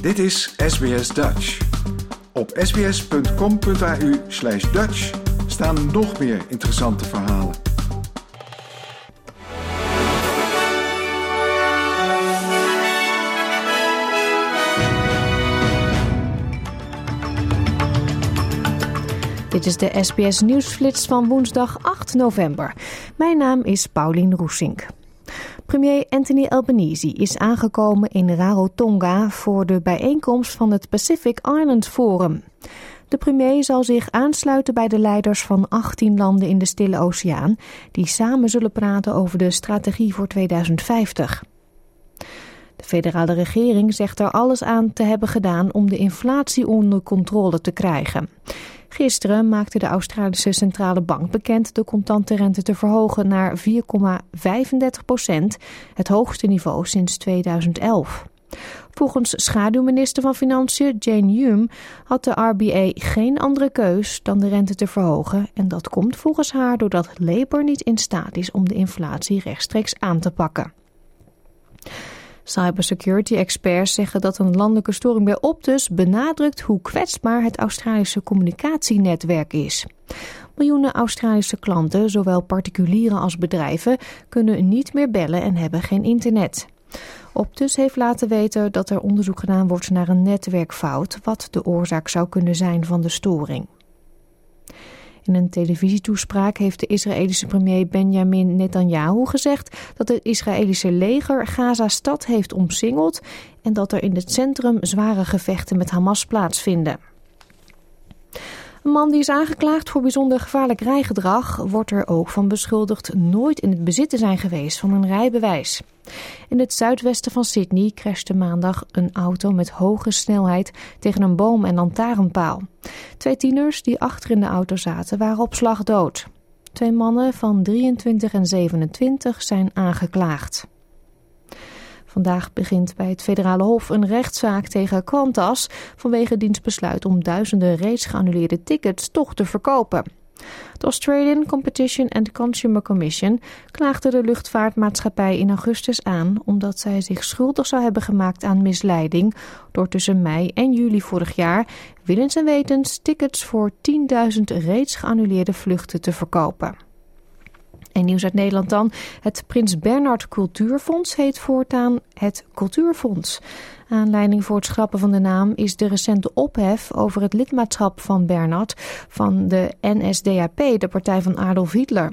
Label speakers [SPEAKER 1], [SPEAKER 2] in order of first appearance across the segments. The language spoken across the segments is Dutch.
[SPEAKER 1] Dit is SBS Dutch. Op sbs.com.au slash Dutch staan nog meer interessante verhalen.
[SPEAKER 2] Dit is de SBS Nieuwsflits van woensdag 8 november. Mijn naam is Paulien Roesink. Premier Anthony Albanese is aangekomen in Rarotonga voor de bijeenkomst van het Pacific Island Forum. De premier zal zich aansluiten bij de leiders van 18 landen in de Stille Oceaan, die samen zullen praten over de strategie voor 2050. De federale regering zegt er alles aan te hebben gedaan om de inflatie onder controle te krijgen. Gisteren maakte de Australische Centrale Bank bekend de contante rente te verhogen naar 4,35 procent, het hoogste niveau sinds 2011. Volgens schaduwminister van Financiën Jane Hume had de RBA geen andere keus dan de rente te verhogen en dat komt volgens haar doordat Labour niet in staat is om de inflatie rechtstreeks aan te pakken. Cybersecurity-experts zeggen dat een landelijke storing bij Optus benadrukt hoe kwetsbaar het Australische communicatienetwerk is. Miljoenen Australische klanten, zowel particulieren als bedrijven, kunnen niet meer bellen en hebben geen internet. Optus heeft laten weten dat er onderzoek gedaan wordt naar een netwerkfout, wat de oorzaak zou kunnen zijn van de storing. In een televisietoespraak heeft de Israëlische premier Benjamin Netanyahu gezegd dat het Israëlische leger Gaza-stad heeft omsingeld en dat er in het centrum zware gevechten met Hamas plaatsvinden. Een man die is aangeklaagd voor bijzonder gevaarlijk rijgedrag wordt er ook van beschuldigd nooit in het bezit te zijn geweest van een rijbewijs. In het zuidwesten van Sydney crashte maandag een auto met hoge snelheid tegen een boom en lantaarnpaal. Twee tieners die achter in de auto zaten waren op slag dood. Twee mannen van 23 en 27 zijn aangeklaagd. Vandaag begint bij het federale hof een rechtszaak tegen Qantas vanwege diens besluit om duizenden reeds geannuleerde tickets toch te verkopen. De Australian Competition and Consumer Commission klaagde de luchtvaartmaatschappij in augustus aan omdat zij zich schuldig zou hebben gemaakt aan misleiding door tussen mei en juli vorig jaar willens en wetens tickets voor 10.000 reeds geannuleerde vluchten te verkopen. En nieuws uit Nederland dan. Het Prins Bernhard Cultuurfonds heet voortaan het Cultuurfonds. Aanleiding voor het schrappen van de naam is de recente ophef over het lidmaatschap van Bernhard van de NSDAP, de partij van Adolf Hitler.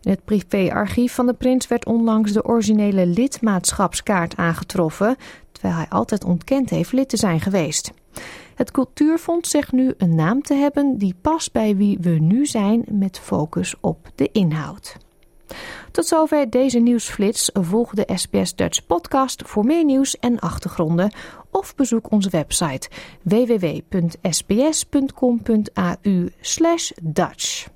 [SPEAKER 2] In het privéarchief van de prins werd onlangs de originele lidmaatschapskaart aangetroffen, terwijl hij altijd ontkend heeft lid te zijn geweest. Het Cultuurfonds zegt nu een naam te hebben die past bij wie we nu zijn met focus op de inhoud. Tot zover deze nieuwsflits. Volg de SBS Dutch podcast voor meer nieuws en achtergronden of bezoek onze website www.sbs.com.au/dutch.